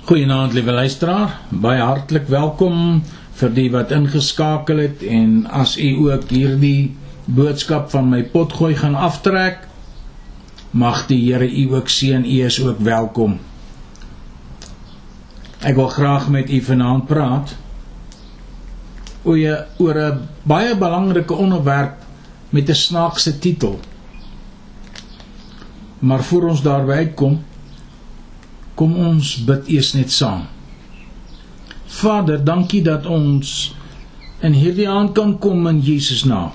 Goeienaand liewe luisteraar, baie hartlik welkom vir die wat ingeskakel het en as u ook hierdie boodskap van my potgooi gaan aftrek, mag die Here u ook seën, u is ook welkom. Ek wil graag met u vanaand praat oor oor 'n baie belangrike onderwerp met 'n snaakse titel. Maar voor ons daarby uitkom, Kom ons bid eers net saam. Vader, dankie dat ons in hierdie aand kan kom in Jesus naam.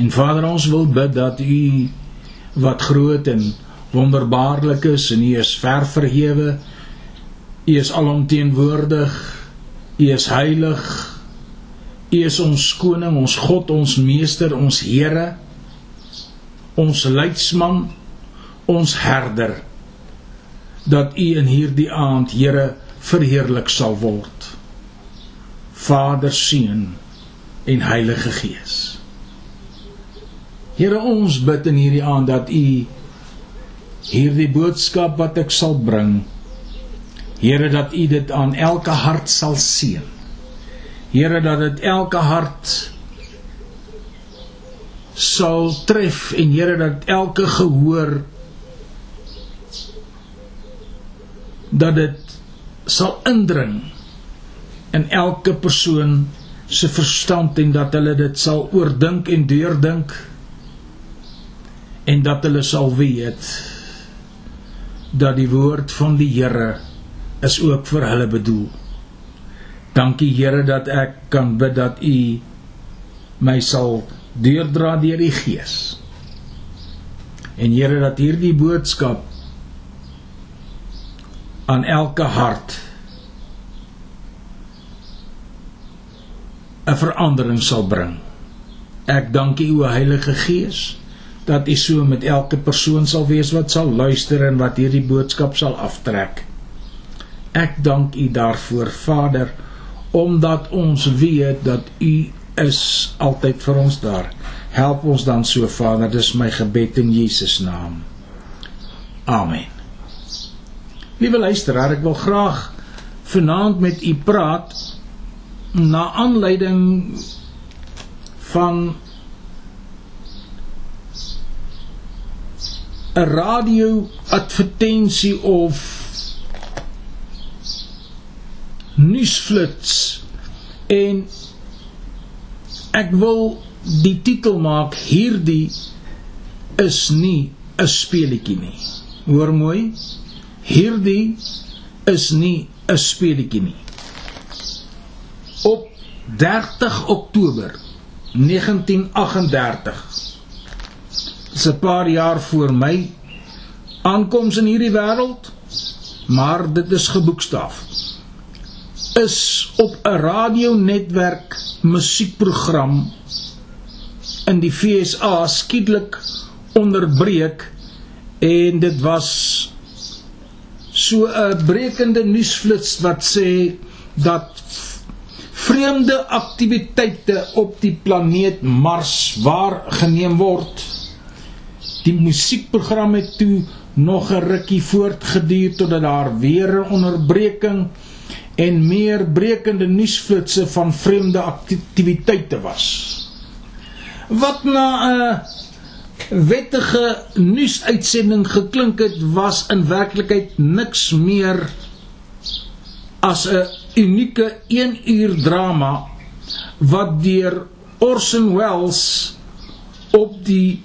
En Vader, ons wil bid dat U wat groot en wonderbaarlik is en U is ver verhewe. U is alomteenwoordig. U is heilig. U is ons koning, ons God, ons meester, ons Here, ons leidsman, ons herder dat U in hierdie aand, Here, verheerlik sal word. Vader, Seun en Heilige Gees. Here, ons bid in hierdie aand dat U hierdie boodskap wat ek sal bring, Here, dat U dit aan elke hart sal seën. Here, dat dit elke hart sal tref en Here dat elke gehoor dat dit sal indring in elke persoon se verstand en dat hulle dit sal oordink en deurdink en dat hulle sal weet dat die woord van die Here is ook vir hulle bedoel. Dankie Here dat ek kan bid dat U my sal deurdra deur die Gees. En Here dat hierdie boodskap aan elke hart 'n verandering sal bring. Ek dank U o Heilige Gees dat U so met elke persoon sal wees wat sal luister en wat hierdie boodskap sal aftrek. Ek dank U daarvoor Vader omdat ons weet dat U is altyd vir ons daar. Help ons dan so Vader, dis my gebed in Jesus naam. Amen. Liewe luisteraar, ek wil graag vanaand met u praat na aanleiding van 'n radio advertensie of nuusflits en ek wil die titel maak hierdie is nie 'n speletjie nie. Hoor mooi, Hierdie is nie 'n speletjie nie. Op 30 Oktober 1938 is 'n paar jaar voor my aankoms in hierdie wêreld, maar dit is geboekstaaf. Is op 'n radionetwerk musiekprogram in die FSA skielik onderbreek en dit was so 'n brekende nuusflits wat sê dat vreemde aktiwiteite op die planeet Mars waargeneem word. Die musiekprogram het toe nog 'n rukkie voortgeduur totdat daar weer 'n onderbreking en meer brekende nuusflitsse van vreemde aktiwiteite was. Wat na 'n wettige nuusuitsending geklink het was in werklikheid niks meer as 'n unieke 1 uur drama wat deur Orson Welles op die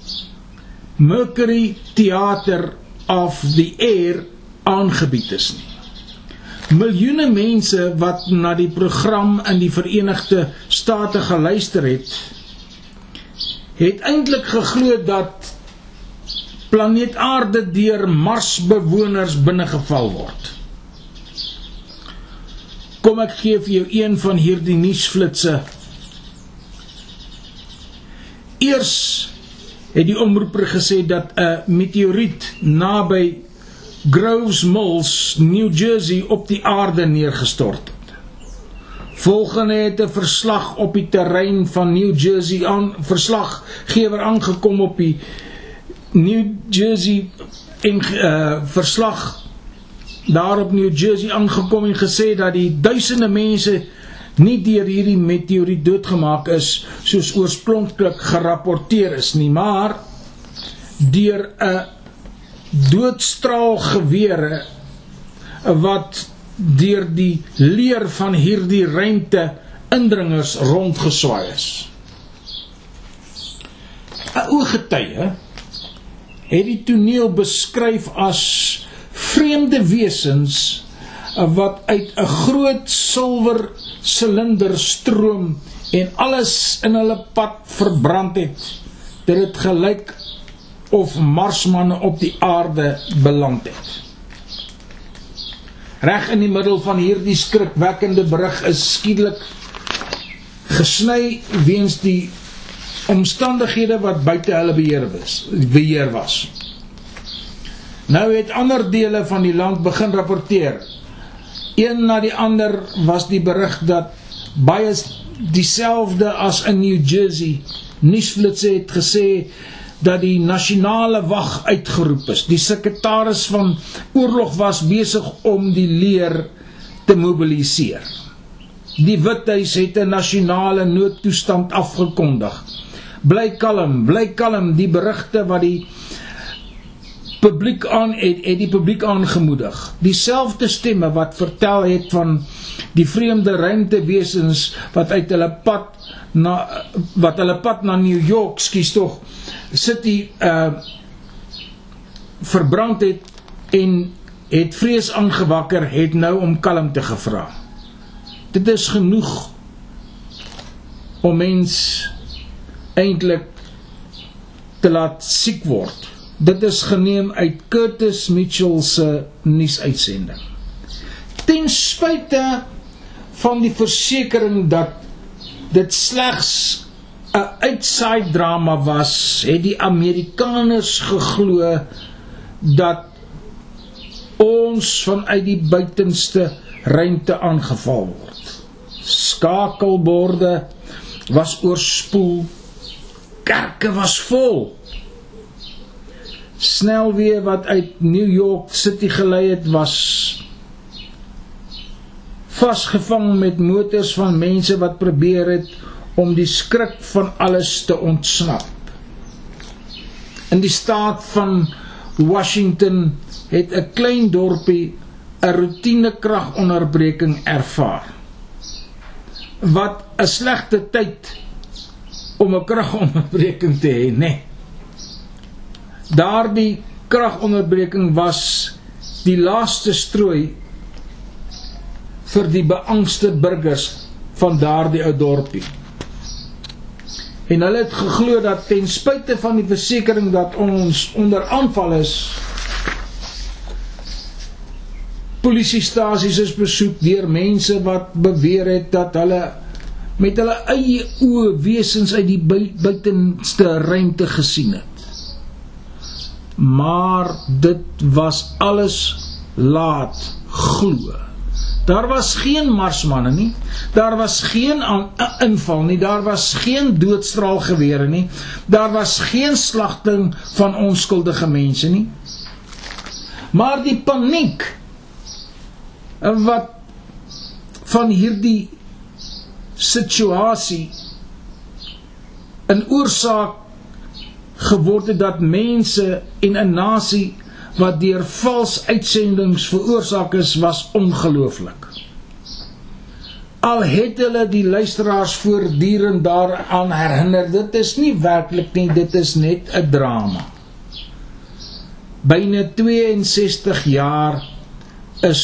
Mercury Theater of the Air aangebied is nie. Miljoene mense wat na die program in die Verenigde State geluister het, het eintlik geglo dat planeet Aarde deur Marsbewoners binnegeval word. Kom ek gee vir jou een van hierdie nuusflitsse. Eers het die omroeper gesê dat 'n meteoriet naby Groves Mills, New Jersey op die aarde neergestort. Volgende het 'n verslag op die terrein van New Jersey aan verslaggewer aangekom op die New Jersey en uh, verslag daar op New Jersey aangekom en gesê dat die duisende mense nie deur hierdie meteoriet doodgemaak is soos oorspronklik gerapporteer is nie, maar deur 'n doodstraalgewere wat deur die leer van hierdie ruimte indringers rondgeswaai is. 'n Ooggetuie het die toneel beskryf as vreemde wesens wat uit 'n groot silwer silinder stroom en alles in hulle pad verbrand het. Dit het gelyk of marsmanne op die aarde beland het. Reg in die middel van hierdie skrikwekkende berig is skielik gesny weens die omstandighede wat buite hulle beheer was. Beheer was. Nou het ander dele van die land begin rapporteer. Een na die ander was die berig dat baie dieselfde as in New Jersey nuusflitse het gesê dat die nasionale wag uitgeroep is. Die sekretaris van oorlog was besig om die leer te mobiliseer. Die Withuis het 'n nasionale noodtoestand afgekondig. Bly kalm, bly kalm, die berigte wat die publiek aan het, het die publiek aangemoedig. Dieselfde stemme wat vertel het van die vreemde ruimtewesens wat uit hulle pad na wat hulle pad na New York skies tog City uh verbrand het en het vrees aangewakker het nou om kalmte gevra. Dit is genoeg om mens eintlik te laat siek word. Dit is geneem uit Curtis Mitchell se nuusuitsending. Ten spyte van die versekering dat dit slegs 'n uitside drama was, het die Amerikaners geglo dat ons vanuit die buitenste ruimte aangeval word. Skakelborde was oorspoel. Kerke was vol. Snelweë wat uit New York City gelei het was vasgevang met motors van mense wat probeer het om die skrik van alles te ontsnap. In die staat van Washington het 'n klein dorpie 'n roetine kragonderbreking ervaar. Wat 'n slegte tyd om 'n kragonderbreking te hê, né? Nee. Daardie kragonderbreking was die laaste strooi vir die beangste burgers van daardie ou dorpie. En hulle het geglo dat ten spyte van die versekering dat ons onder aanval is polisiestasies is besoek deur mense wat beweer het dat hulle met hulle eie oë wesens uit die buitenste ruimte gesien het. Maar dit was alles laat glo Daar was geen marsmanne nie. Daar was geen inval nie. Daar was geen doodstraalgewere nie. Daar was geen slagting van onskuldige mense nie. Maar die paniek wat van hierdie situasie 'n oorsaak geword het dat mense en 'n nasie wat deur vals uitsendings veroorsaak is was ongelooflik. Al het hulle die luisteraars voortdurend daaraan herinner, dit is nie werklik nie, dit is net 'n drama. Byna 62 jaar is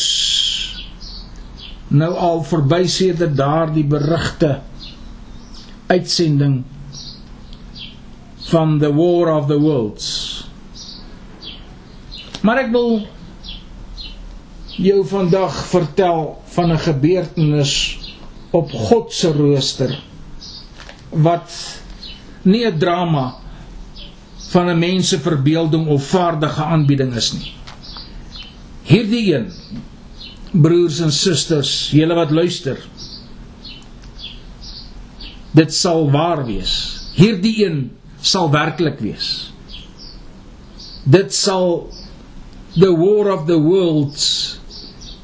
nou al verby sedert daardie berigte uitsending van the war of the worlds Maar ek wil jou vandag vertel van 'n gebeurtenis op God se rooster wat nie 'n drama van 'n mens se verbeelding of vaardige aanbieding is nie. Hierdie een broers en susters, julle wat luister. Dit sal waar wees. Hierdie een sal werklik wees. Dit sal the war of the worlds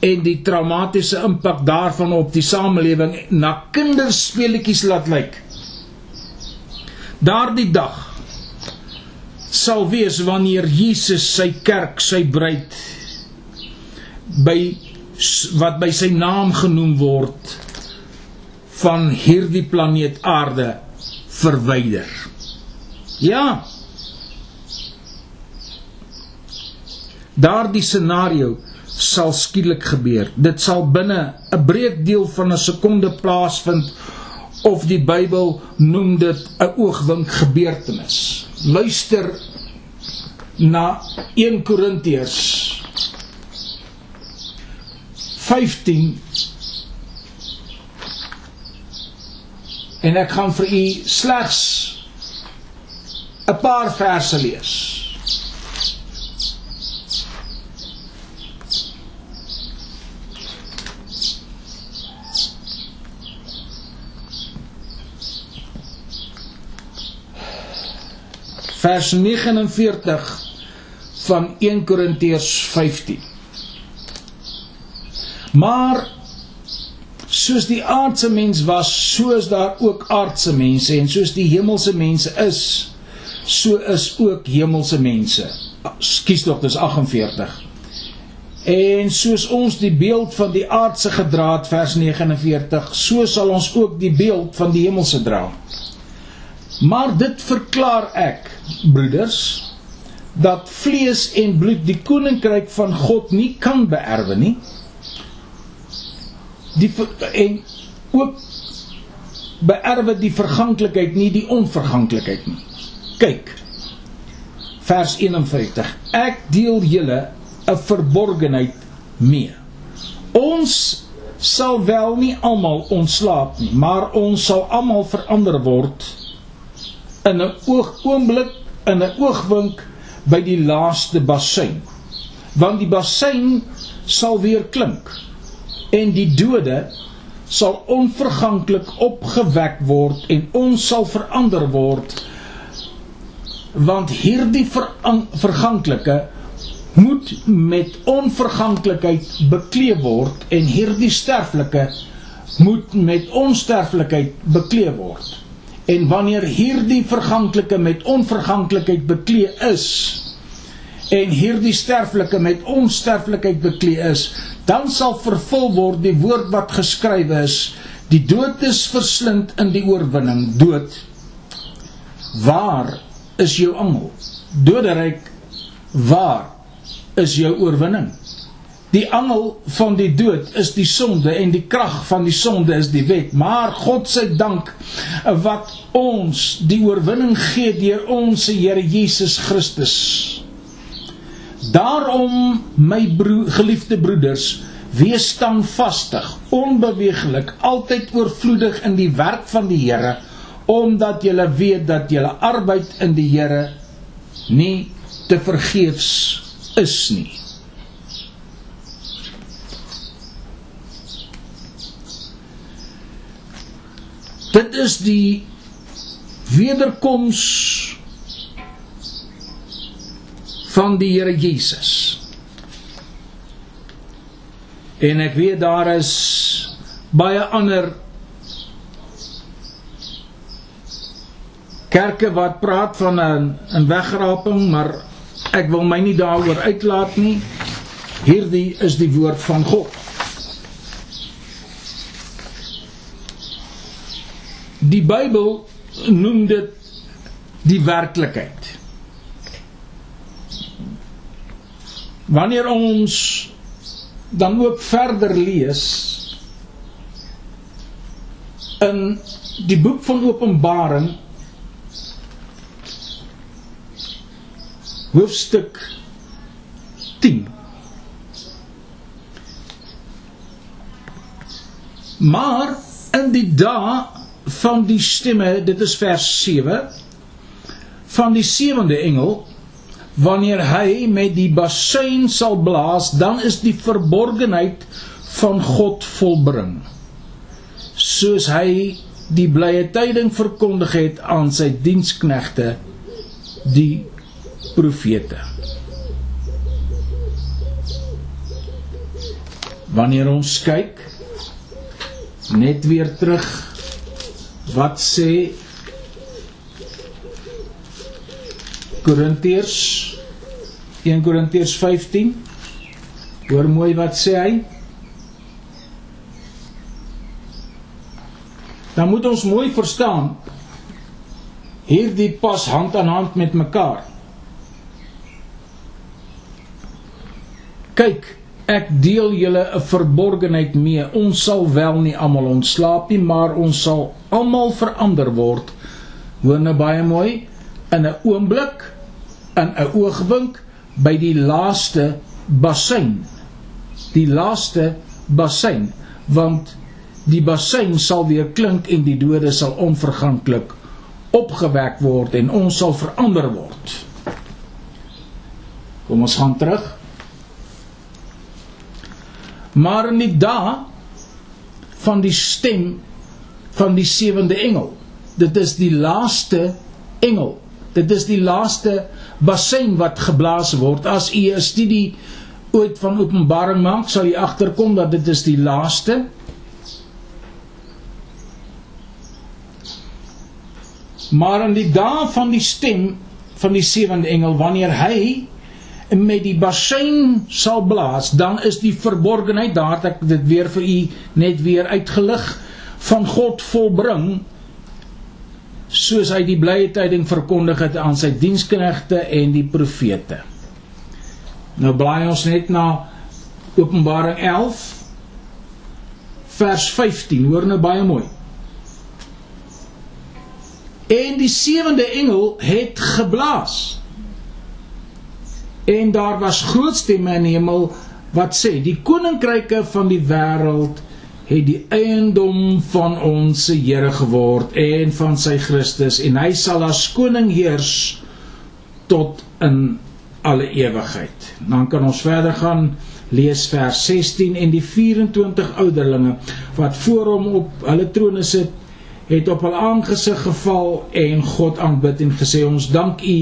en die traumatiese impak daarvan op die samelewing na kinderspeletjies laat lyk. Daardie dag sal wees wanneer Jesus sy kerk, sy bruid by wat by sy naam genoem word van hierdie planeet Aarde verwyder. Ja. Daardie scenario sal skielik gebeur. Dit sal binne 'n breekdeel van 'n sekonde plaasvind of die Bybel noem dit 'n oogwink gebeurtenis. Luister na 1 Korintiërs 15 en ek gaan vir u slegs 'n paar verse lees. Vers 49 van 1 Korintiërs 15. Maar soos die aardse mens was, so is daar ook aardse mense en soos die hemelse mense is, so is ook hemelse mense. Skus tog, dis 48. En soos ons die beeld van die aardse gedra het vers 49, so sal ons ook die beeld van die hemelse dra. Maar dit verklaar ek, broeders, dat vlees en bloed die koninkryk van God nie kan beerwe nie. Die en ook beerwe die verganklikheid nie die onverganklikheid nie. Kyk. Vers 51. Ek deel julle 'n verborgenheid mee. Ons sal wel nie almal ontslaap nie, maar ons sal almal verander word in 'n oog oomblik in 'n oogwink by die laaste bassein. Want die bassein sal weer klink en die dode sal onverganklik opgewek word en ons sal verander word want hierdie ver, verganklike moet met onverganklikheid bekleed word en hierdie sterflike moet met onsterflikheid bekleed word en wanneer hierdie verganklike met onverganklikheid bekleed is en hierdie sterflike met onsterflikheid bekleed is dan sal vervul word die woord wat geskrywe is die dood is verslind in die oorwinning. Dood. Waar is jou angel? Doderyk waar is jou oorwinning. Die angel van die dood is die sonde en die krag van die sonde is die wet. Maar God se dank wat ons die oorwinning gee deur ons Here Jesus Christus. Daarom my broer, geliefde broeders, wees standvastig, onbeweeglik, altyd oorvloedig in die werk van die Here, omdat julle weet dat julle arbeid in die Here nie te vergeefs is nie. Dit is die wederkoms van die Here Jesus. En ek weet daar is baie ander kerke wat praat van 'n 'n wegraping, maar Ek wil my nie daaroor uitlaat nie. Hierdie is die woord van God. Die Bybel noem dit die werklikheid. Wanneer ons dan ook verder lees in die boek van Openbaring hoofstuk 10 Maar in die dae van die stemme, dit is vers 7 van die sewende engel wanneer hy met die basuin sal blaas, dan is die verborgenheid van God volbring. Soos hy die blye tyding verkondig het aan sy diensknegte die profete. wanneer ons kyk net weer terug wat sê Korintiërs 1 Korintiërs 15 Hoor mooi wat sê hy Dan moet ons mooi verstaan hierdie pas hand aan hand met mekaar. Kyk, ek deel julle 'n verborgenheid mee. Ons sal wel nie almal ontslaap nie, maar ons sal almal verander word. Hoor nou baie mooi in 'n oomblik, in 'n oogwink by die laaste bassein. Die laaste bassein, want die bassein sal weer klink en die dode sal onverganklik opgewek word en ons sal verander word. Kom ons gaan terug. Maar in die dae van die stem van die sewende engel. Dit is die laaste engel. Dit is die laaste bassein wat geblaas word. As u 'n studie ooit van Openbaring maak, sal u agterkom dat dit is die laaste Maar in die dae van die stem van die sewende engel wanneer hy met die bassein sal blaas, dan is die verborgenheid daar dat ek dit weer vir u net weer uitgelig van God volbring soos hy die blye tyding verkondig het aan sy diensknegte en die profete. Nou blaai ons net na Openbaring 11 vers 15. Hoor nou baie mooi. En die sewende engel het geblaas. En daar was groot stemme in die hemel wat sê: "Die koninkryke van die wêreld het die eiendom van ons Here geword en van sy Christus en hy sal as koning heers tot in alle ewigheid." Dan kan ons verder gaan lees vers 16 en die 24 ouderlinge wat voor hom op hulle trone sit het op hul aangesig geval en God aanbid en gesê ons dank U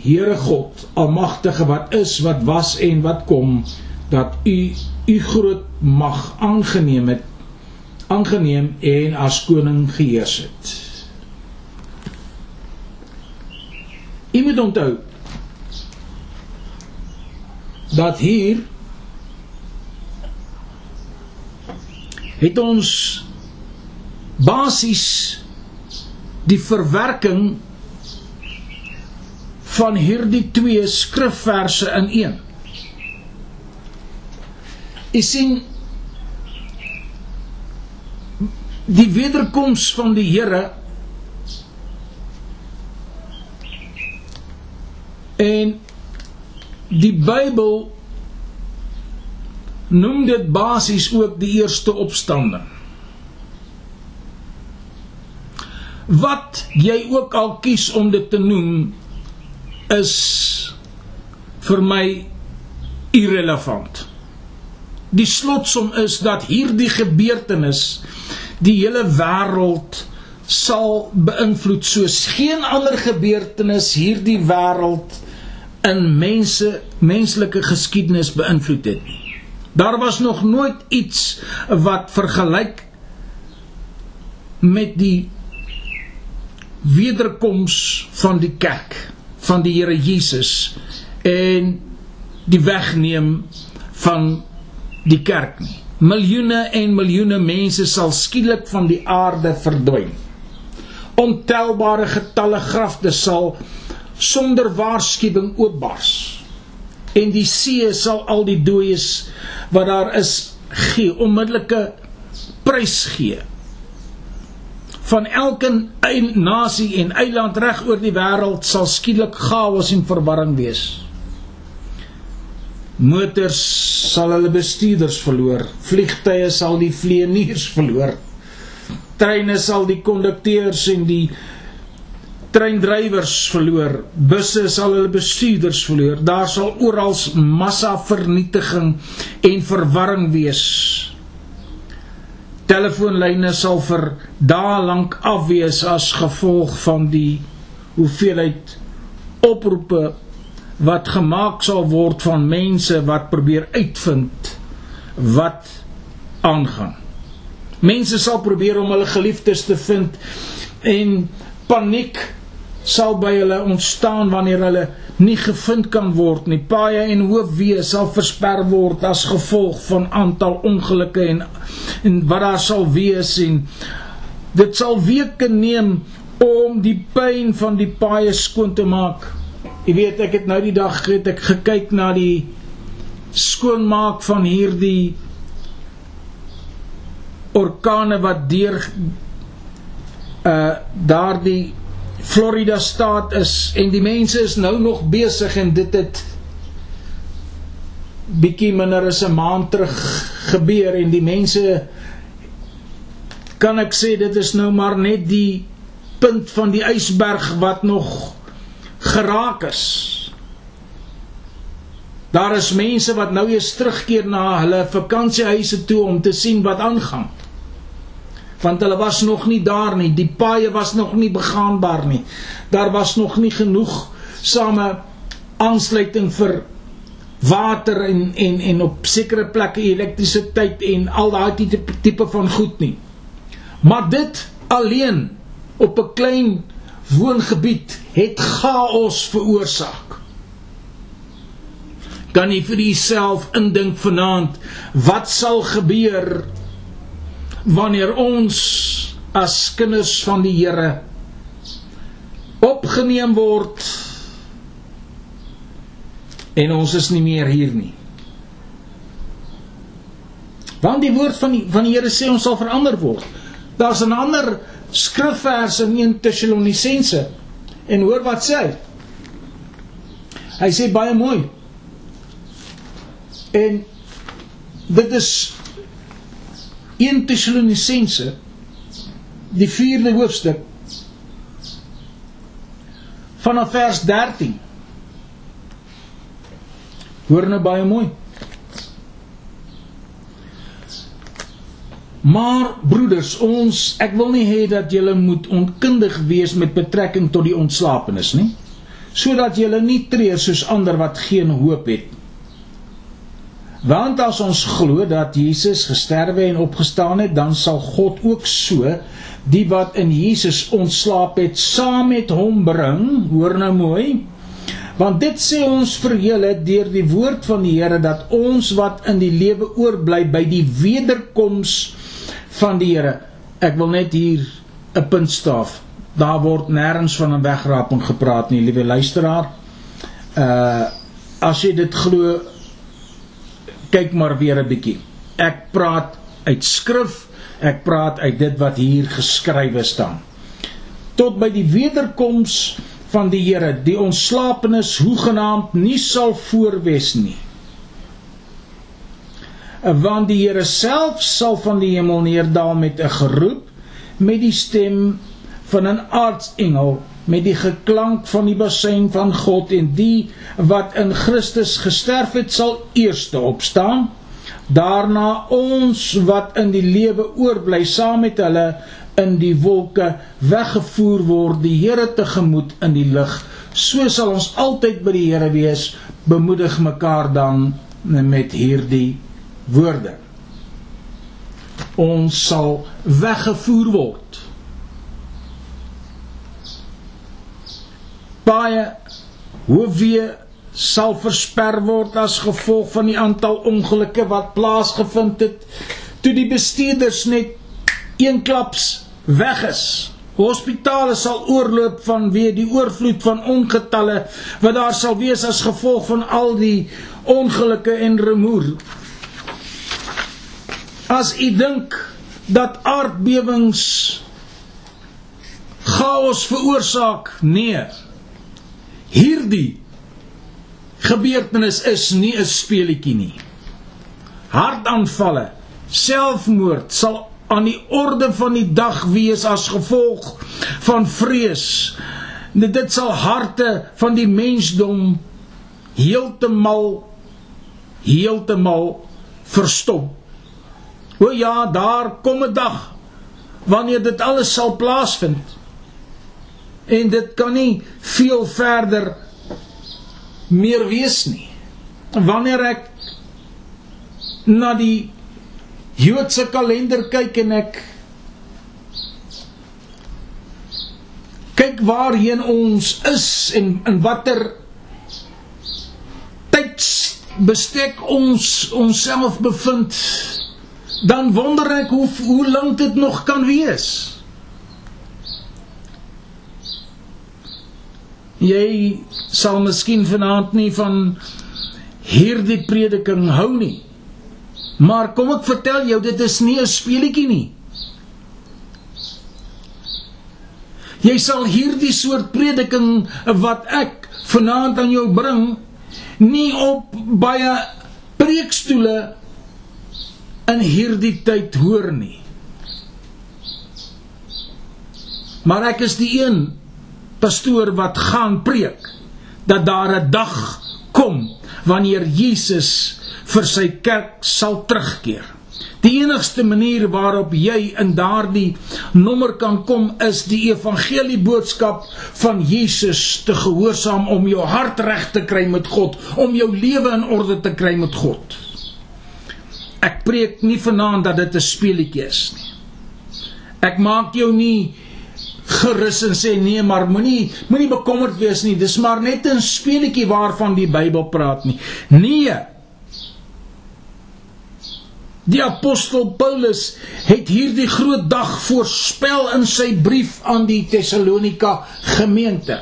Here God almagtige wat is wat was en wat kom dat U U groot mag aangeneem het aangeneem en as koning geheers het. U moet onthou dat hier het ons basies die verwerking van hierdie twee skrifverse in een. Jy sien die wederkoms van die Here en die Bybel noem dit basies ook die eerste opstanding. wat jy ook al kies om dit te noem is vir my irrelevant. Die slotsom is dat hierdie gebeurtenis die hele wêreld sal beïnvloed soos geen ander gebeurtenis hierdie wêreld in mense menslike geskiedenis beïnvloed het nie. Daar was nog nooit iets wat vergelyk met die wederkoms van die kerk van die Here Jesus en die wegneem van die kerk nie. Miljoene en miljoene mense sal skielik van die aarde verdwyn. Ontelbare getalle grafte sal sonder waarskuwing oopbars. En die see sal al die dooies wat daar is gee onmiddellike prys gee van elke nasie en eiland reg oor die wêreld sal skielik chaos en verwarring wees. Motors sal hulle bestuurders verloor, vliegtye sal die vlieëniers verloor. Treine sal die kondukteurs en die treindrywers verloor, busse sal hulle bestuurders verloor. Daar sal oral massa vernietiging en verwarring wees telefoonlyne sal vir dae lank afwees as gevolg van die hoeveelheid oproepe wat gemaak sal word van mense wat probeer uitvind wat aangaan. Mense sal probeer om hulle geliefdes te vind en paniek sal by hulle ontstaan wanneer hulle nie gevind kan word nie. Paaie en hoofweë sal versper word as gevolg van aantal ongelukke en en wat daar sal wees en dit sal weke neem om die pyn van die paaie skoon te maak. Jy weet, ek het nou die dag het ek gekyk na die skoonmaak van hierdie orkane wat deur uh daardie Florida staat is. En die mense is nou nog besig en dit het bietjie minder as 'n maand terug gebeur. En die mense kan ek sê dit is nou maar net die punt van die ysberg wat nog geraak is. Daar is mense wat nou eens terugkeer na hulle vakansiehuise toe om te sien wat aangaan. Want hulle was nog nie daar nie. Die paaie was nog nie begaanbaar nie. Daar was nog nie genoeg same aansluiting vir water en en en op sekere plekke elektrisiteit en al daai tipe tipe van goed nie. Maar dit alleen op 'n klein woongebied het chaos veroorsaak kan jy vir jouself indink vanaand wat sal gebeur wanneer ons as kinders van die Here opgeneem word en ons is nie meer hier nie. Want die woord van die van die Here sê ons sal verander word. Daar's 'n ander skrifvers in 1 Tessalonisense en hoor wat sê hy. Hy sê baie mooi. En dit is 1 Tessalonisense die 4de hoofstuk vanaf vers 13 Hoor nou baie mooi Maar broeders ons ek wil nie hê dat julle moet onkundig wees met betrekking tot die ontslapenis nie sodat julle nie treur soos ander wat geen hoop het Want as ons glo dat Jesus gesterwe en opgestaan het, dan sal God ook so die wat in Jesus ontslaap het saam met hom bring. Hoor nou mooi. Want dit sê ons vir julle deur die woord van die Here dat ons wat in die lewe oorbly by die wederkoms van die Here. Ek wil net hier 'n punt staaf. Daar word nêrens van 'n wegraping gepraat nie, liewe luisteraar. Uh as jy dit glo, kyk maar weer 'n bietjie. Ek praat uit skrif, ek praat uit dit wat hier geskrywe staan. Tot by die wederkoms van die Here, die ontslapenis hoegenaamd nie sal voorwes nie. Want die Here self sal van die hemel neerdal met 'n geroep met die stem van 'n aartsengel met die geklank van die bassein van God en die wat in Christus gesterf het sal eerste opstaan. Daarna ons wat in die lewe oorbly saam met hulle in die wolke weggevoer word die Here tegemoet in die lig so sal ons altyd by die Here wees bemoedig mekaar dan met hierdie woorde. Ons sal weggevoer word. Baie hoofwee sal versper word as gevolg van die aantal ongelukke wat plaasgevind het toe die bestuurders net eenklaps weg is. Hospitale sal oorloop vanweë die oorvloed van ongetalle wat daar sal wees as gevolg van al die ongelukke en rumoer as u dink dat aardbewings chaos veroorsaak nee Hierdie gebeurtenis is nie 'n speletjie nie. Hartaanvalle, selfmoord sal aan die orde van die dag wees as gevolg van vrees. Dit sal harte van die mensdom heeltemal heeltemal verstop. O ja, daar kom 'n dag wanneer dit alles sal plaasvind en dit kan nie veel verder meer wees nie. Wanneer ek na die Joodse kalender kyk en ek kyk waarheen ons is en in watter tydsbestek ons onsself bevind dan wonder ek hoe hoe lank dit nog kan wees. Jy sal miskien vanaand nie van hierdie prediking hou nie. Maar kom ek vertel jou dit is nie 'n speelietjie nie. Jy sal hierdie soort prediking wat ek vanaand aan jou bring nie op baie preekstoele in hierdie tyd hoor nie. Maar ek is die een pastoor wat gaan preek dat daar 'n dag kom wanneer Jesus vir sy kerk sal terugkeer. Die enigste manier waarop jy in daardie nommer kan kom is die evangelie boodskap van Jesus te gehoorsaam om jou hart reg te kry met God, om jou lewe in orde te kry met God. Ek preek nie vanaand dat dit 'n speelietjie is nie. Ek maak jou nie gerus en sê nee, maar moenie moenie bekommerd wees nie. Dis maar net 'n speelietjie waarvan die Bybel praat nie. Nee, Die apostel Paulus het hierdie groot dag voorspel in sy brief aan die Tessalonika gemeente.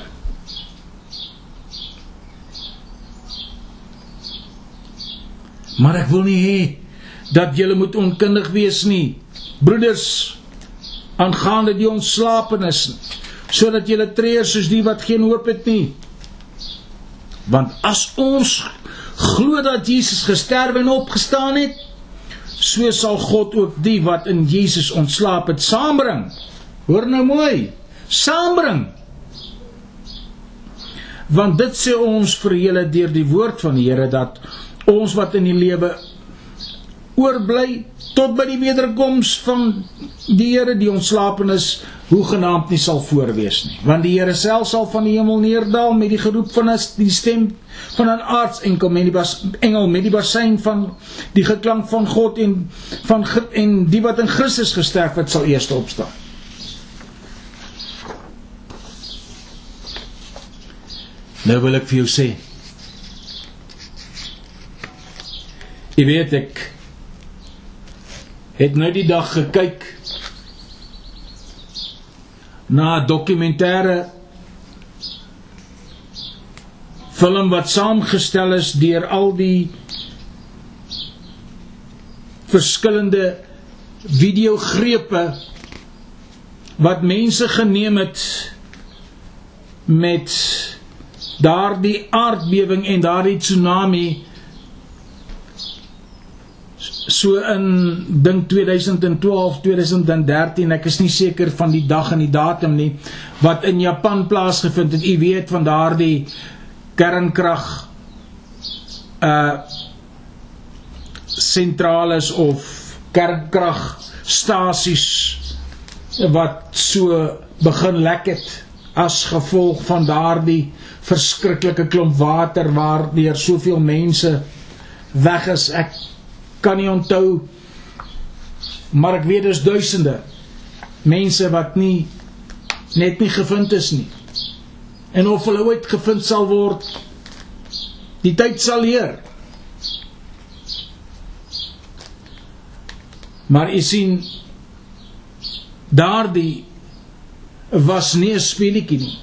Maar ek wil nie hê dat julle moet onkundig wees nie, broeders, aangaande die ontslapenis, sodat julle treur soos die wat geen hoop het nie. Want as ons glo dat Jesus gesterf en opgestaan het, so sal God ook die wat in Jesus ontslaap het saambring. Hoor nou mooi. Saambring. Want dit sê ons vir julle deur die woord van die Here dat ons wat in die lewe oorbly tot by die wederkoms van die Here die ontslapenis hoegenaamd nie sal voorwees nie. Want die Here self sal van die hemel neerdal met die geroep van die stem van 'n aardsengel met die bas, engel met die basyn van die geklank van God en van en die wat in Christus gesterf het sal eers opstaan. Nou wil ek vir jou sê Jy weet ek het nou die dag gekyk na 'n dokumentêre film wat saamgestel is deur al die verskillende videogrepe wat mense geneem het met daardie aardbewing en daardie tsunami so in dink 2012 2013 ek is nie seker van die dag en die datum nie wat in Japan plaasgevind het u weet van daardie kernkrag uh sentrales of kernkragstasies wat so begin lek het as gevolg van daardie verskriklike klomp water waardeur soveel mense weg is. Ek kan nie onthou maar ek weet dis duisende mense wat nie net nie gevind is nie. En of hulle ooit gevind sal word die tyd sal leer. Maar u sien daardie was nie 'n speletjie nie.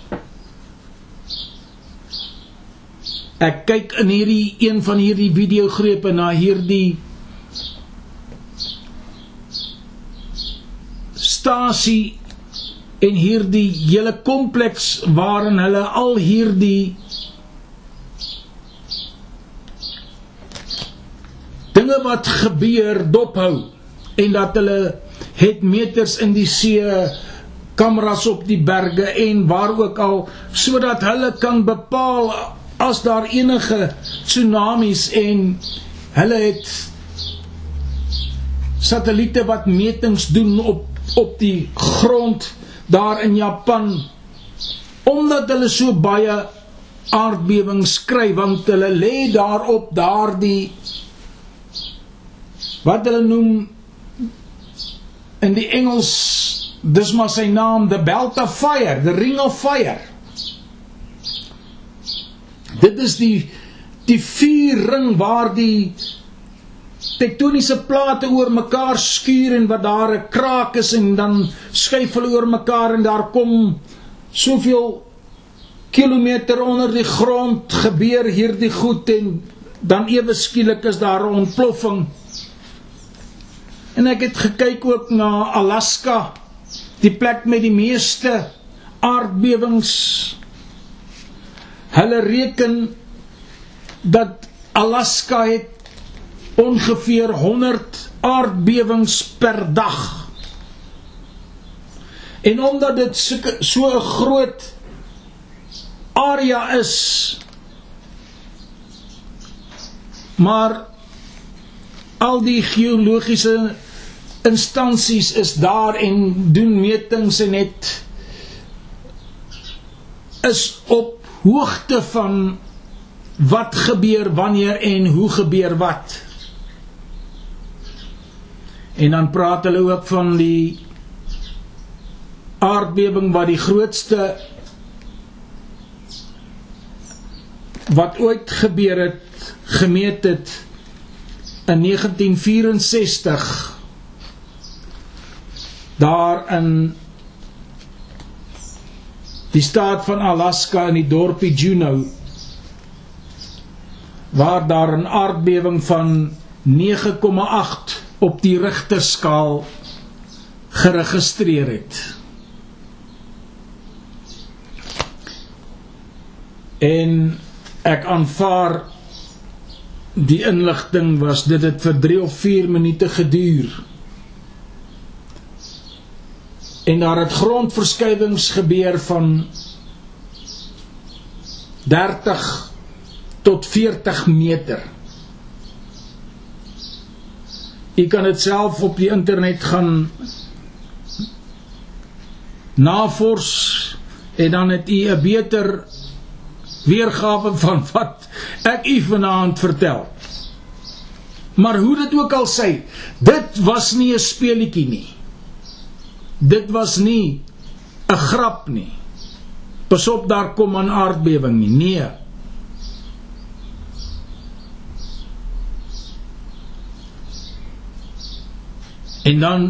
Ek kyk in hierdie een van hierdie videogrepe na hierdie stasie en hierdie hele kompleks waarin hulle al hierdie dinge wat gebeur dophou en dat hulle het meters in die see kameras op die berge en waar ook al sodat hulle kan bepaal as daar enige tsunamies en hulle het satelliete wat metings doen op op die grond daar in Japan omdat hulle so baie aardbewings kry want hulle lê daarop daardie wat hulle noem in die Engels dis maar sy naam the belt of fire the ring of fire. Dit is die die vuurring waar die tektoniese plate oor mekaar skuur en wat daar 'n kraak is en dan skuif hulle oor mekaar en daar kom soveel kilometer onder die grond gebeur hierdie goed en dan ewe skielik is daar 'n ontploffing. En ek het gekyk ook na Alaska, die plek met die meeste aardbewings. Hulle reken dat Alaska het ongeveer 100 aardbewings per dag. En omdat dit so 'n groot area is, maar al die geologiese instansies is daar en doen metings en het is op hoogte van wat gebeur wanneer en hoe gebeur wat. En dan praat hulle ook van die aardbewing wat die grootste wat ooit gebeur het gemeet het in 1964 daar in die staat van Alaska in die dorpie Juneau waar daar 'n aardbewing van 9,8 op die rigterskaal geregistreer het. En ek aanvaar die inligting was dit het vir 3 of 4 minute geduur. En daar het grondverskywings gebeur van 30 tot 40 meter. Jy kan dit self op die internet gaan navors en dan het u 'n beter weergawe van wat ek u vanaand vertel. Maar hoe dit ook al sê, dit was nie 'n speelietjie nie. Dit was nie 'n grap nie. Pasop daar kom 'n aardbewing nie. Nee. En dan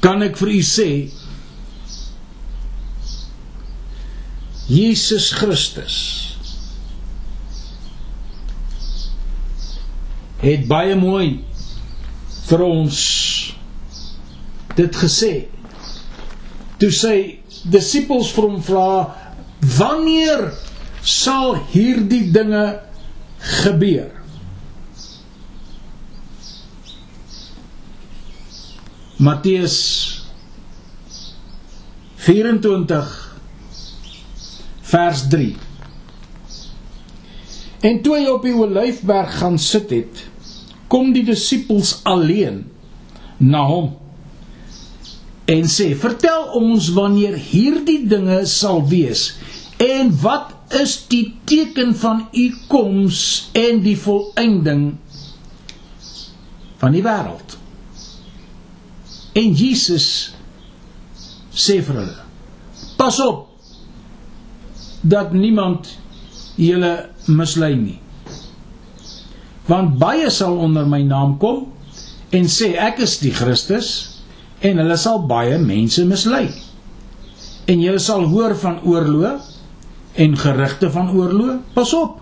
kan ek vir u sê Jesus Christus het baie mooi vir ons dit gesê. Toe sy disippels vir hom vra wanneer sal hierdie dinge gebeur? Matteus 24 vers 3 En toe hy op die olyfberg gaan sit het, kom die disippels alleen na hom en sê: "Vertel ons wanneer hierdie dinge sal wees en wat is die teken van u koms en die volëinding van die wêreld?" En Jesus sê vir hulle: Pas op dat niemand julle mislei nie. Want baie sal onder my naam kom en sê ek is die Christus en hulle sal baie mense mislei. En julle sal hoor van oorlog en gerugte van oorlog. Pas op.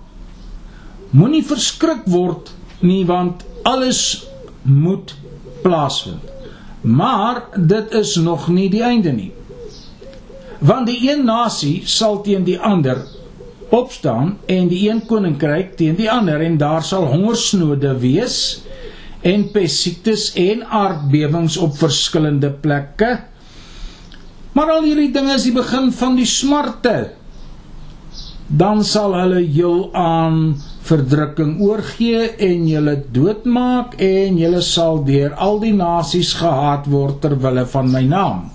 Moenie verskrik word nie want alles moet plaasvind. Maar dit is nog nie die einde nie. Want die een nasie sal teen die ander opstaan en die een koninkryk teen die ander en daar sal hongersnode wees en pessiektes en aardbewings op verskillende plekke. Maar al hierdie dinge is die begin van die smarte. Dan sal hulle jou aan verdrukking oorgee en julle doodmaak en julle sal deur al die nasies gehaat word ter wille van my naam.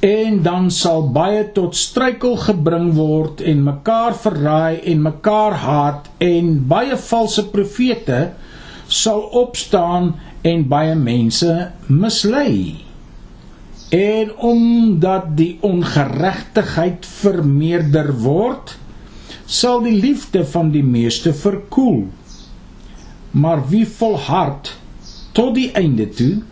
en dan sal baie tot struikel gebring word en mekaar verraai en mekaar haat en baie valse profete sal opstaan en baie mense mislei. En omdat die ongeregtigheid vermeerder word, sal die liefde van die meeste verkoel. Maar wie volhard tot die einde toe,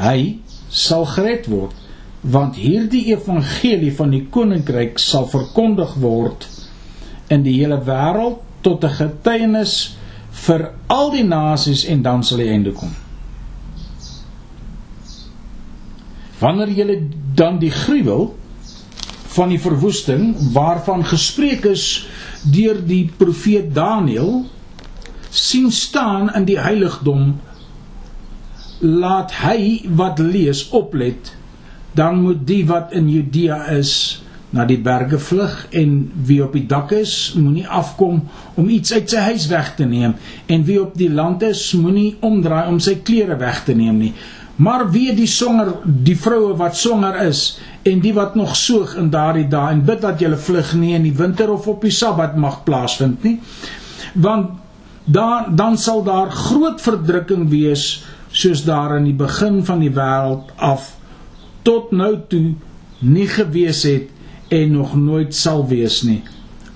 hy sal gered word, want hierdie evangelie van die koninkryk sal verkondig word in die hele wêreld tot 'n getuienis vir al die nasies en dan sal die einde kom. Wanneer jy dan die gruwel van die verwoesting waarvan gespreek is deur die profeet Daniël sien staan in die heiligdom laat hy wat lees oplet dan moet die wat in Judea is na die berge vlug en wie op die dak is moenie afkom om iets uit sy huis weg te neem en wie op die land is moenie omdraai om sy klere weg te neem nie. Maar wie die songer die vroue wat songer is en die wat nog soog in daardie dae en bid dat julle vlug nie in die winter of op die sabbat mag plaasvind nie want dan dan sal daar groot verdrukking wees soos daar in die begin van die wêreld af tot nou toe nie gewees het en nog nooit sal wees nie.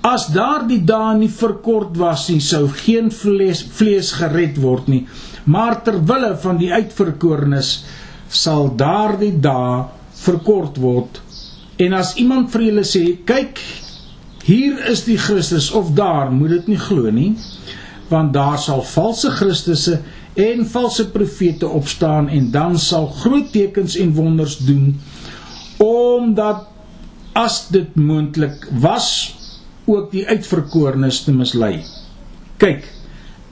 As daardie dae nie verkort was nie, sou geen vlees vlees gered word nie. Maar ter wille van die uitverkorenes sal daardie dae verkort word. En as iemand vir julle sê, "Kyk, hier is die Christus" of "Daar," moet dit nie glo nie, want daar sal valse Christusse en valse profete opstaan en dan sal groot tekens en wonders doen omdat as dit moontlik was ook die uitverkorenes te mislei. Kyk,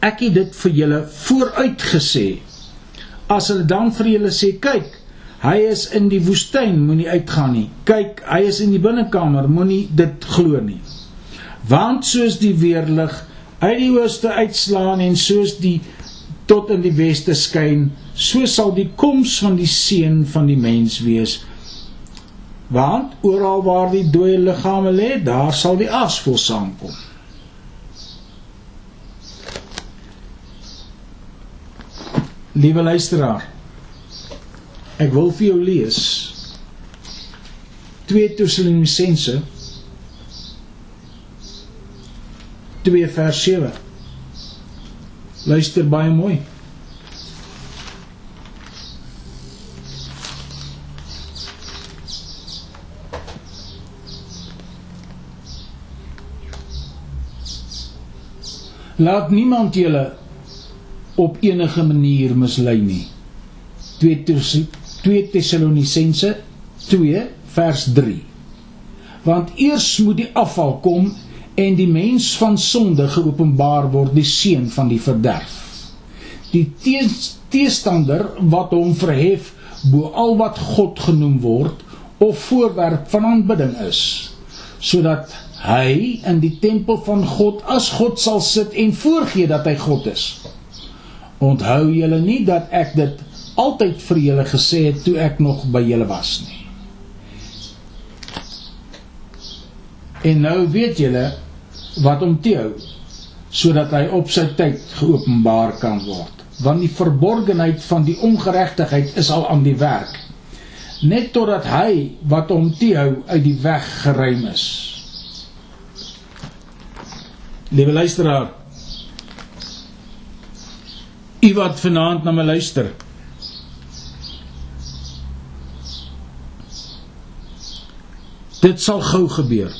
ek het dit vir julle vooruit gesê. As hulle dan vir julle sê, kyk, hy is in die woestyn, moenie uitgaan nie. Kyk, hy is in die binnekamer, moenie dit glo nie. Want soos die weerlig uit die ooste uitslaan en soos die tot in die weste skyn, so sal die koms van die seun van die mens wees. Want oral waar die dooie liggame lê, daar sal die as vol saamkom. Liewe luisteraar, ek wil vir jou lees 2 Tessalonisense 2 vers 7. Luister baie mooi. Laat niemand julle op enige manier mislei nie. 2 Tessalonisense 2 vers 3. Want eers moet die afval kom en die mens van sonde geopenbaar word die seun van die verderf die teestander wat hom verhef bo al wat God genoem word of voorwerp van aanbidding is sodat hy in die tempel van God as God sal sit en voorgee dat hy God is onthou julle nie dat ek dit altyd vir julle gesê het toe ek nog by julle was nie. En nou weet julle wat hom teehou sodat hy op sy tyd geopenbaar kan word. Want die verborgenheid van die ongeregtigheid is al aan die werk. Net totdat hy wat hom teehou uit die weg geruim is. Liewe luisteraar u wat vanaand na my luister dit sal gou gebeur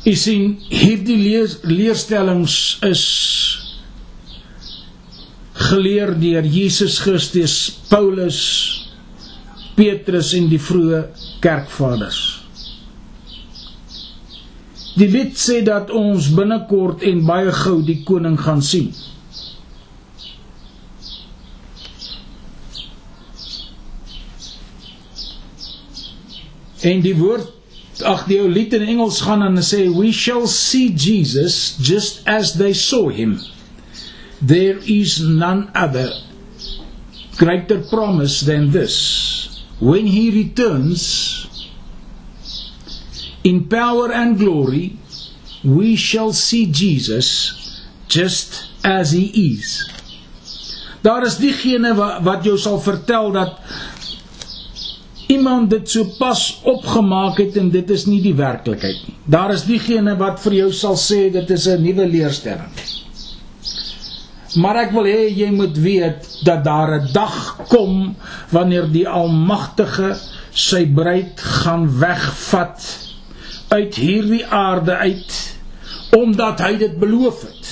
Jy sien, hierdie leer, leerstellings is geleer deur Jesus Christus, Paulus, Petrus en die vroeë kerkvaders. Die wet sê dat ons binnekort en baie gou die koning gaan sien. En die woord ag die ou lied in Engels gaan en sê we shall see Jesus just as they saw him there is none other greater promise than this. When he returns in power and glory, we shall see Jesus just as he is. Daar is diegene wat jou sal vertel dat iemand dit so pas opgemaak het en dit is nie die werklikheid nie. Daar is diegene wat vir jou sal sê dit is 'n nuwe leerstelling. Maar ek wil hê jy moet weet dat daar 'n dag kom wanneer die Almagtige sy bruid gaan wegvat uit hierdie aarde uit omdat hy dit beloof het.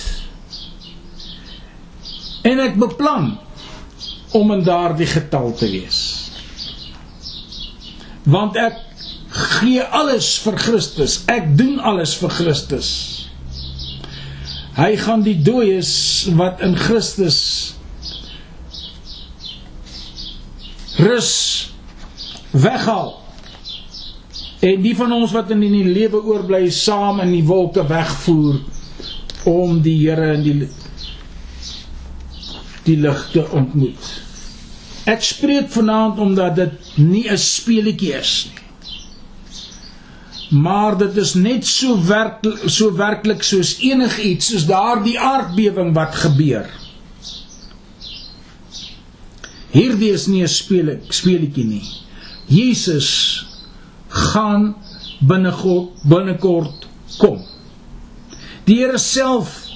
En ek beplan om in daardie getal te wees. Want ek gee alles vir Christus. Ek doen alles vir Christus. Hy gaan die dooies wat in Christus rus weghaal. En die van ons wat in die lewe oorbly saam in die wolke wegvoer om die Here in die die lig te ontmoet. Ek spreek vanaand omdat dit nie 'n speletjie is nie. Maar dit is net so werklik so werklik soos enigiets, soos daardie aardbewing wat gebeur. Hierdie is nie 'n spele speletjie nie. Jesus gaan binnekort binnekort kom. Die Here self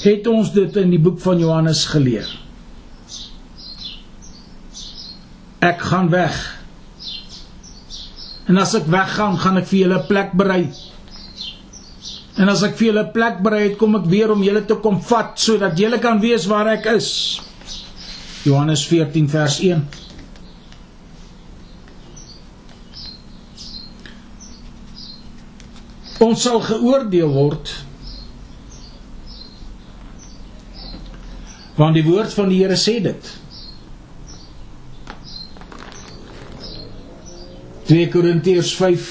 het ons dit in die boek van Johannes geleer. Ek gaan weg. En as ek weggaan, gaan ek vir julle 'n plek berei. En as ek vir julle 'n plek berei het, kom ek weer om julle te kom vat sodat julle kan weet waar ek is. Johannes 14 vers 1. Ons sal geoordeel word want die woord van die Here sê dit. 2 Korintiërs 5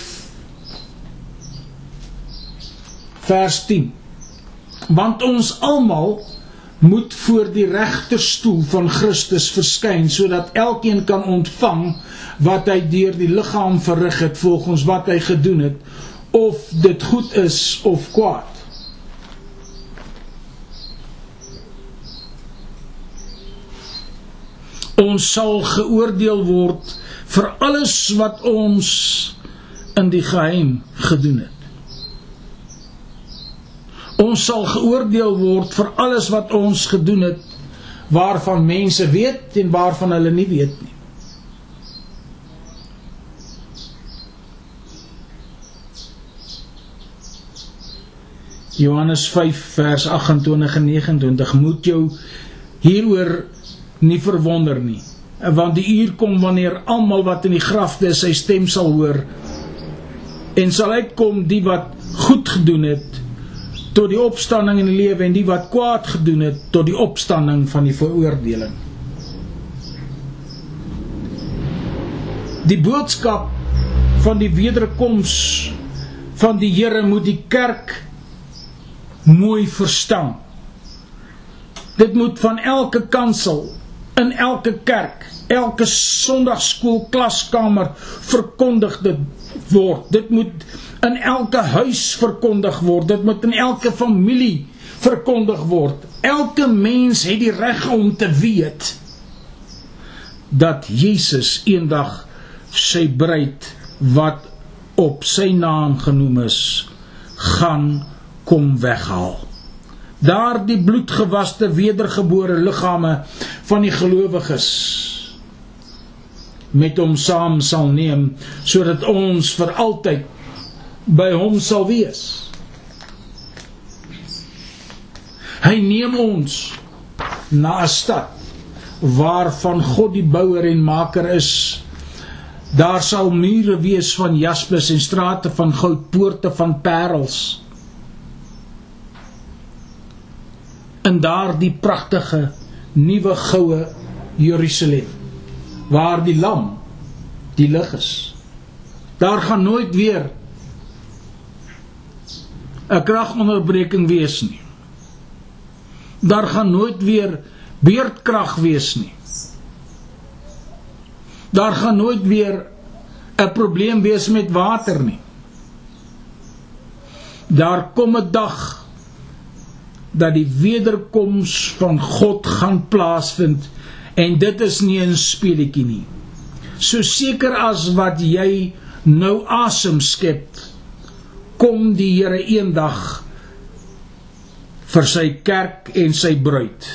vers 10 Want ons almal moet voor die regterstoel van Christus verskyn sodat elkeen kan ontvang wat hy deur die liggaam verrig het volgens wat hy gedoen het of dit goed is of kwaad. Ons sal geoordeel word vir alles wat ons in die geheim gedoen het. Ons sal geoordeel word vir alles wat ons gedoen het waarvan mense weet en waarvan hulle nie weet nie. Johannes 5 vers 28 en 29 moet jou hieroor nie verwonder nie want die uur kom wanneer almal wat in die grafte is sy stem sal hoor en sal uitkom die wat goed gedoen het tot die opstanding in die lewe en die wat kwaad gedoen het tot die opstanding van die veroordeling die boodskap van die wederkoms van die Here moet die kerk mooi verstaan. Dit moet van elke kansel, in elke kerk, elke Sondagskool klaskamer verkondig dit word. Dit moet in elke huis verkondig word. Dit moet in elke familie verkondig word. Elke mens het die reg om te weet dat Jesus eendag sy bruid wat op sy naam genoem is, gaan kom weghaal. Daardie bloedgewaste wedergebore liggame van die gelowiges met hom saam sal neem sodat ons vir altyd by hom sal wees. Hy neem ons na 'n stad waarvan God die bouer en maker is. Daar sal mure wees van jaspis en strate van goud, poorte van parels. in daardie pragtige nuwe goue Jerusalem waar die lam die lig is. Daar gaan nooit weer 'n kragonderbreking wees nie. Daar gaan nooit weer beerdkrag wees nie. Daar gaan nooit weer 'n probleem wees met water nie. Daar kom 'n dag dat die wederkoms van God gaan plaasvind en dit is nie 'n speletjie nie. So seker as wat jy nou asem skep, kom die Here eendag vir sy kerk en sy bruid.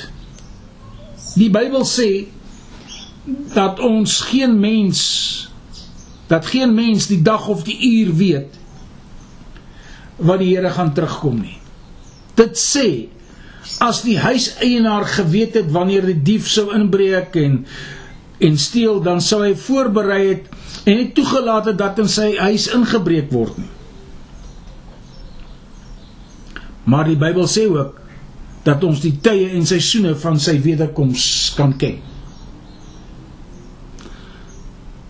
Die Bybel sê dat ons geen mens dat geen mens die dag of die uur weet wat die Here gaan terugkom nie. Dit sê as die huiseienaar geweet het wanneer die dief sou inbreek en en steel, dan sou hy voorberei het en nie toegelaat het dat in sy huis ingebreek word nie. Maar die Bybel sê ook dat ons die tye en seisoene van sy wederkoms kan ken.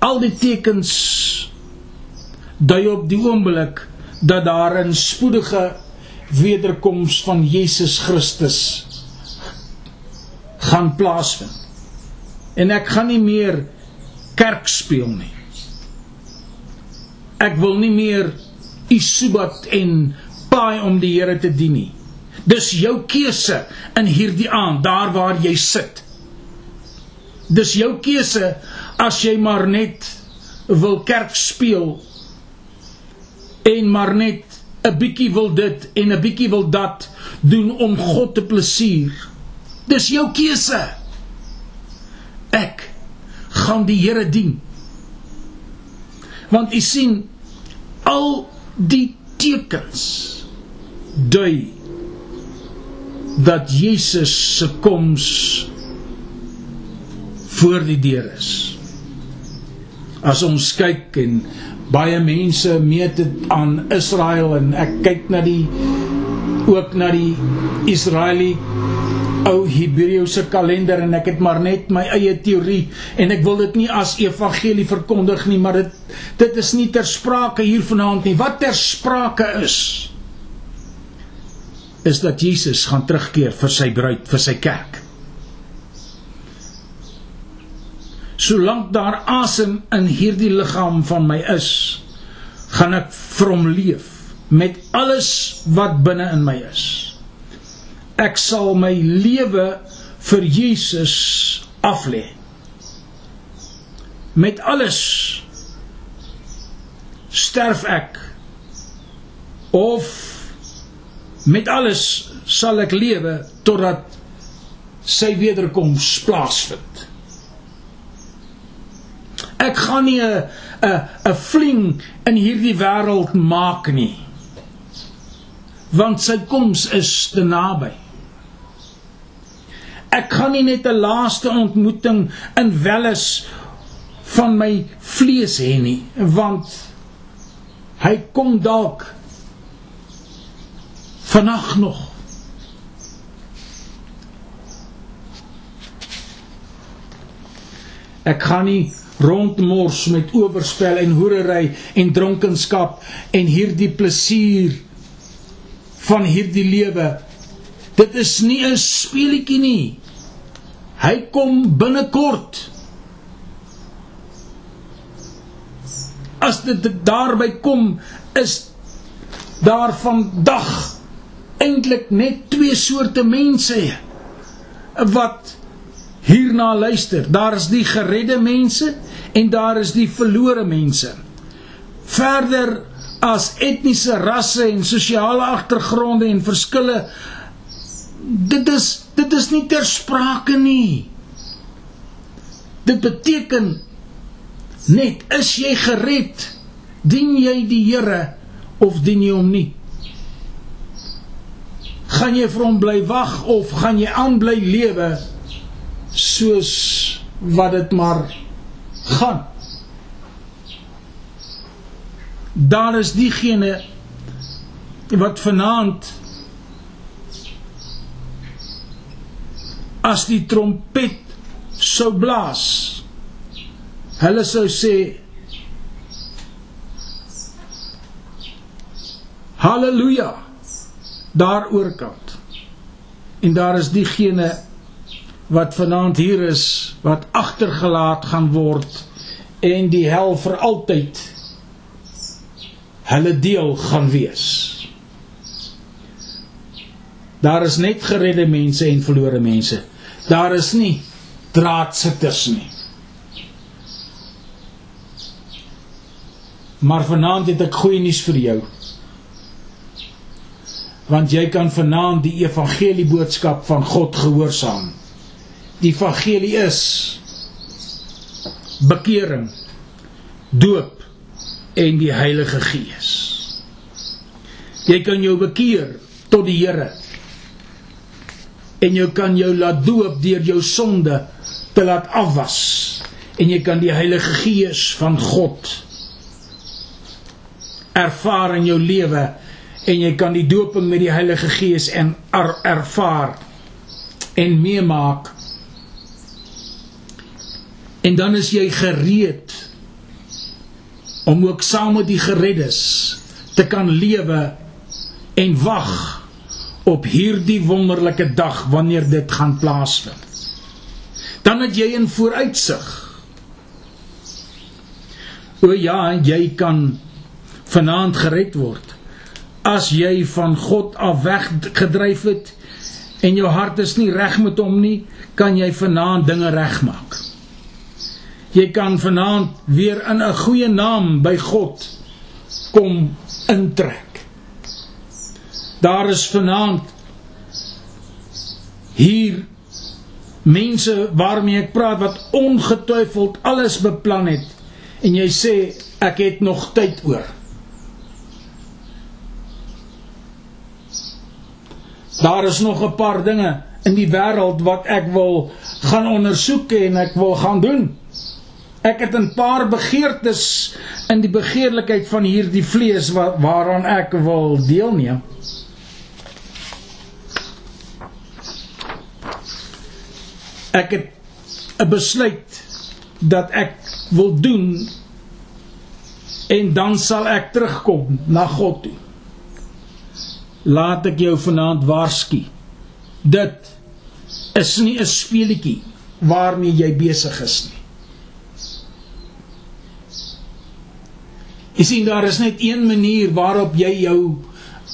Al die tekens dui op die oomblik dat daar 'n spoedige wederkoms van Jesus Christus gaan plaasvind. En ek gaan nie meer kerk speel nie. Ek wil nie meer isubat en paai om die Here te dien nie. Dis jou keuse in hierdie aand, daar waar jy sit. Dis jou keuse as jy maar net wil kerk speel en maar net 'n bietjie wil dit en 'n bietjie wil dat doen om God te plesier. Dis jou keuse. Ek gaan die Here dien. Want u sien al die tekens dui dat Jesus se koms voor die deur is. As ons kyk en baie mense meet dit aan Israel en ek kyk na die ook na die Israeli ou Hebreëse kalender en ek het maar net my eie teorie en ek wil dit nie as evangelie verkondig nie maar dit dit is nie ter sprake hier vanaand nie. Wat ter sprake is is dat Jesus gaan terugkeer vir sy bruid vir sy kerk Solank daar asem in hierdie liggaam van my is, gaan ek vir hom leef met alles wat binne in my is. Ek sal my lewe vir Jesus aflê. Met alles sterf ek of met alles sal ek lewe totdat sy wederkoms plaasvind. Ek gaan nie 'n 'n 'n fling in hierdie wêreld maak nie. Want sy koms is te naby. Ek gaan nie net 'n laaste ontmoeting in welles van my vlees hê nie, want hy kom dalk vannag nog. Ek gaan nie rondmors met oorspel en hoerery en dronkenskap en hierdie plesier van hierdie lewe. Dit is nie 'n speelietjie nie. Hy kom binnekort. As dit daarby kom is daar vandag eintlik net twee soorte mense wat hierna luister. Daar is die geredde mense en daar is die verlore mense. Verder as etniese rasse en sosiale agtergronde en verskille dit is dit is nie ter sprake nie. Dit beteken net is jy gered, dien jy die Here of dien jy hom nie? Gaan jy vir hom bly wag of gaan jy aan bly lewe soos wat dit maar gaan. Daar is diegene wat vanaand as die trompet sou blaas hulle sou sê Halleluja daar oorkant en daar is diegene wat vanaand hier is wat agtergelaat gaan word en die hel vir altyd hulle deel gaan wees. Daar is net geredde mense en verlore mense. Daar is nie draadsitters nie. Maar vanaand het ek goeie nuus vir jou. Want jy kan vanaand die evangelie boodskap van God gehoorsaam. Die evangelie is bekering, doop en die Heilige Gees. Jy kan jou bekeer tot die Here. En jy kan jou laat doop deur jou sonde te laat afwas. En jy kan die Heilige Gees van God ervaar in jou lewe en jy kan die dooping met die Heilige Gees en er, ervaar en meemaak. En dan is jy gereed om ook saam met die gereddes te kan lewe en wag op hierdie wonderlike dag wanneer dit gaan plaasvind. Dan het jy 'n vooruitsig. O ja, jy kan vanaand gered word. As jy van God af weggedryf het en jou hart is nie reg met hom nie, kan jy vanaand dinge regmaak. Jy kan vanaand weer in 'n goeie naam by God kom intrek. Daar is vanaand hier mense waarmee ek praat wat ongetwyfeld alles beplan het en jy sê ek het nog tyd oor. Daar is nog 'n paar dinge in die wêreld wat ek wil gaan ondersoek en ek wil gaan doen. Ek het 'n paar begeertes in die begeerlikheid van hierdie vlees wat waaraan ek wil deelneem. Ek het 'n besluit dat ek wil doen en dan sal ek terugkom na God toe laat ek jou vanaand waarsku. Dit is nie 'n speletjie waarmee jy besig is nie. Jy sien daar is net een manier waarop jy jou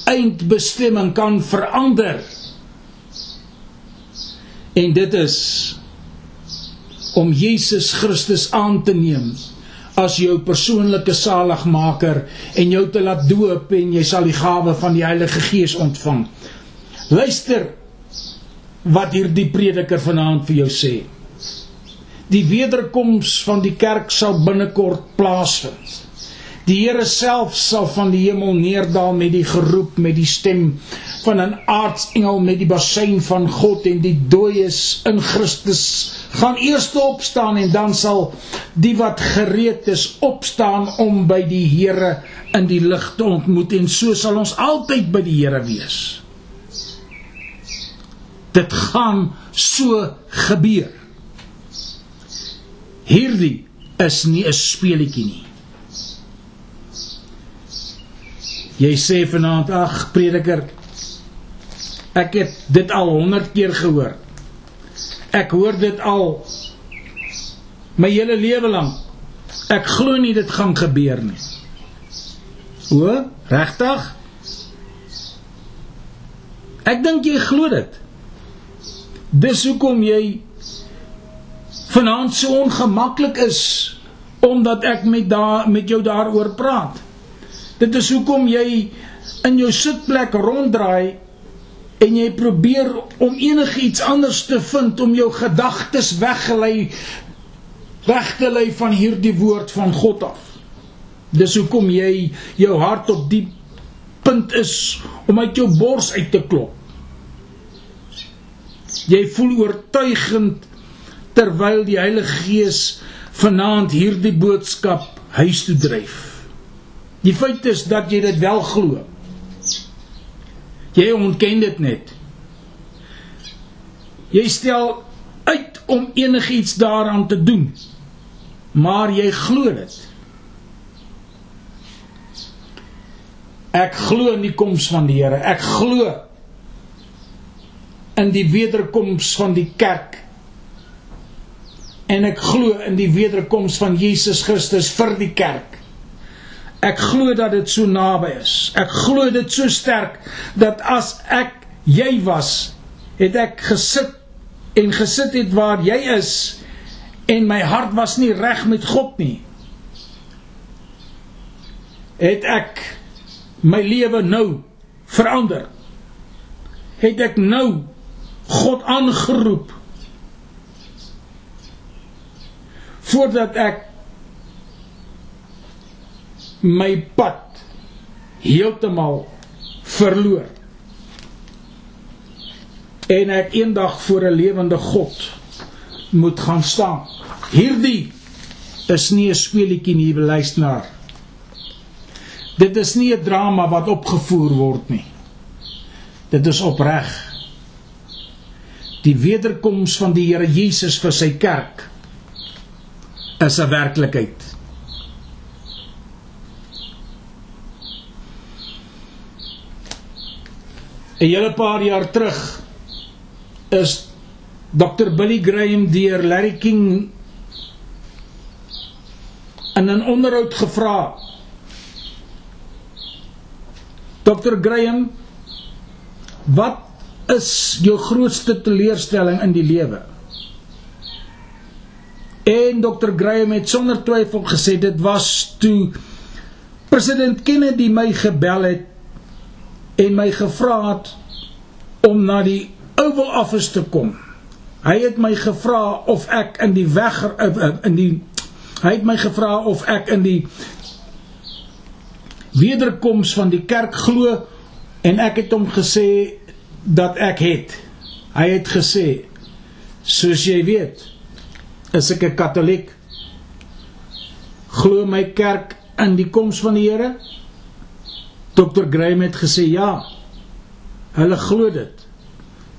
eindbestemming kan verander. En dit is om Jesus Christus aan te neem as jou persoonlike saligmaker en jou te laat doop en jy sal die gawe van die Heilige Gees ontvang. Luister wat hierdie prediker vanaand vir jou sê. Die wederkoms van die kerk sal binnekort plaasvind. Die Here self sal van die hemel neerdal met die geroep met die stem van 'n aartsengel met die bassein van God en die dooies in Christus gaan eers opstaan en dan sal die wat gereed is opstaan om by die Here in die lig te ontmoet en so sal ons altyd by die Here wees. Dit gaan so gebeur. Hierdie is nie 'n speletjie nie. Jy sê vanaand ag prediker ek het dit al 100 keer gehoor. Ek hoor dit al my hele lewe lank. Ek glo nie dit gaan gebeur nie. O, regtig? Ek dink jy glo dit. Dis hoekom jy vanaand so ongemaklik is omdat ek met daar met jou daaroor praat. Dit is hoekom jy in jou sitplek ronddraai en jy probeer om enigiets anders te vind om jou gedagtes weggelei weg te lei van hierdie woord van God af. Dis hoekom jy jou hart op die punt is om uit jou bors uit te klop. Jy voel oortuigend terwyl die Heilige Gees vanaand hierdie boodskap huis toe dryf. Die feit is dat jy dit wel glo. Jy ontken dit net. Jy stel uit om enigiets daaraan te doen. Maar jy glo dit. Ek glo in die koms van die Here. Ek glo in die wederkoms van die kerk. en ek glo in die wederkoms van Jesus Christus vir die kerk. Ek glo dat dit so naby is. Ek glo dit so sterk dat as ek jy was, het ek gesit en gesit het waar jy is en my hart was nie reg met God nie. Het ek my lewe nou verander. Het ek nou God aangeroep voordat ek my pad heeltemal verloor en ek eendag voor 'n lewende God moet gaan staan. Hierdie is nie 'n speletjie nie, luisteraar. Dit is nie 'n drama wat opgevoer word nie. Dit is opreg. Die wederkoms van die Here Jesus vir sy kerk is 'n werklikheid. 'n hele paar jaar terug is Dr Billy Graham deur Larry King in 'n onderhoud gevra. Dr Graham wat is jou grootste teleurstelling in die lewe? En Dr Graham het sonder twyfel gesê dit was toe president Kennedy my gebel het en my gevra het om na die Oval Office te kom. Hy het my gevra of ek in die weg eh, eh, in die hy het my gevra of ek in die wederkoms van die kerk glo en ek het hom gesê dat ek het. Hy het gesê soos jy weet is ek 'n katoliek glo my kerk in die koms van die Here Dr. Graham het gesê ja. Hulle glo dit.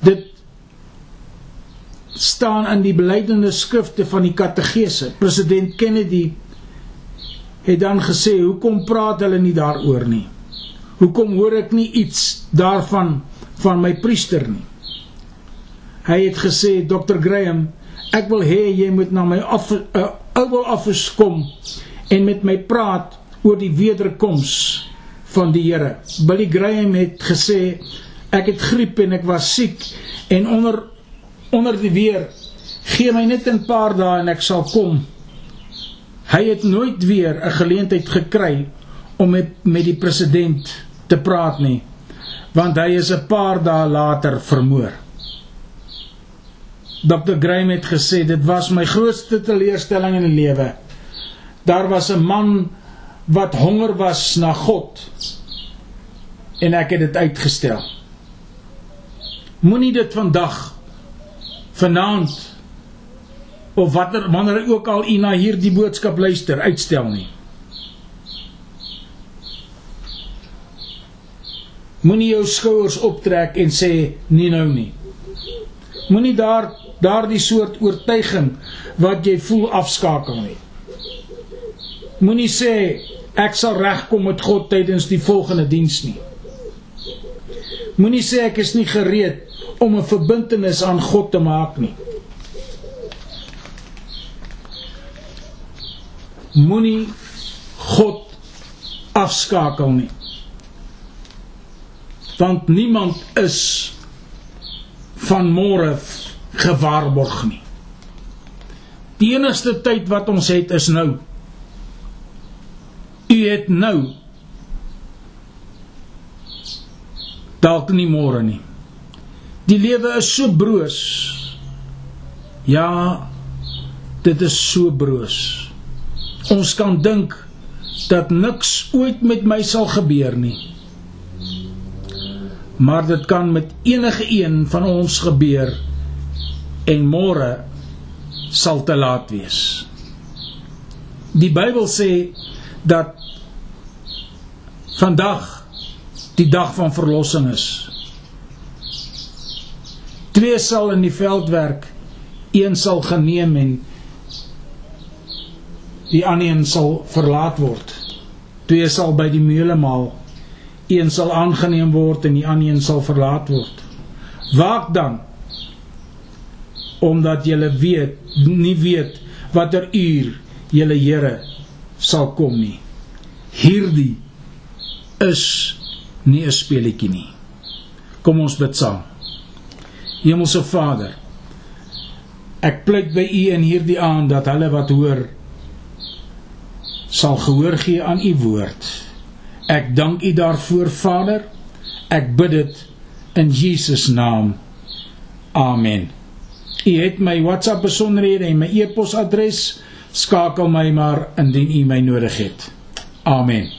Dit staan in die belydende skrifte van die katekese. President Kennedy het dan gesê, "Hoekom praat hulle nie daaroor nie? Hoekom hoor ek nie iets daarvan van my priester nie?" Hy het gesê, "Dr. Graham, ek wil hê jy moet na my af uh, Oval Office kom en met my praat oor die wederkoms van die Here. Billy Graham het gesê ek het griep en ek was siek en onder onder die weer gee my net 'n paar dae en ek sal kom. Hy het nooit weer 'n geleentheid gekry om met met die president te praat nie want hy is 'n paar dae later vermoor. Dr Graham het gesê dit was my grootste teleurstelling in die lewe. Daar was 'n man wat honger was na God en ek het dit uitgestel. Moenie dit vandag vanaand of watter wanneer ook al na hierdie boodskap luister uitstel nie. Moenie jou skouers optrek en sê nie nou nie. Moenie daar daardie soort oortuiging wat jy voel afskakel nie. Moenie sê ek sal regkom met God tydens die volgende diens nie. Moenie sê ek is nie gereed om 'n verbintenis aan God te maak nie. Moenie God afskakel nie. Want niemand is van môre gewaarborg nie. Die enigste tyd wat ons het is nou. U het nou dalk nie môre nie. Die lewe is so broos. Ja, dit is so broos. Ons kan dink dat niks ooit met my sal gebeur nie. Maar dit kan met enige een van ons gebeur en môre sal te laat wees. Die Bybel sê dat vandag die dag van verlossing is. Twee sal in die veld werk, een sal geneem en die ander een sal verlaat word. Twee sal by die meule maal, een sal aangeneem word en die ander een sal verlaat word. Waak dan. omdat julle weet nie weet watter uur julle Here sal kom nie. Hierdie is nie 'n speletjie nie. Kom ons bid saam. Hemelse Vader, ek pleit by U in hierdie aand dat hulle wat hoor sal gehoor gee aan U woord. Ek dank U daarvoor, Vader. Ek bid dit in Jesus naam. Amen. U het my WhatsApp besonderhede en my e-posadres. Skakel my maar indien u my nodig het. Amen.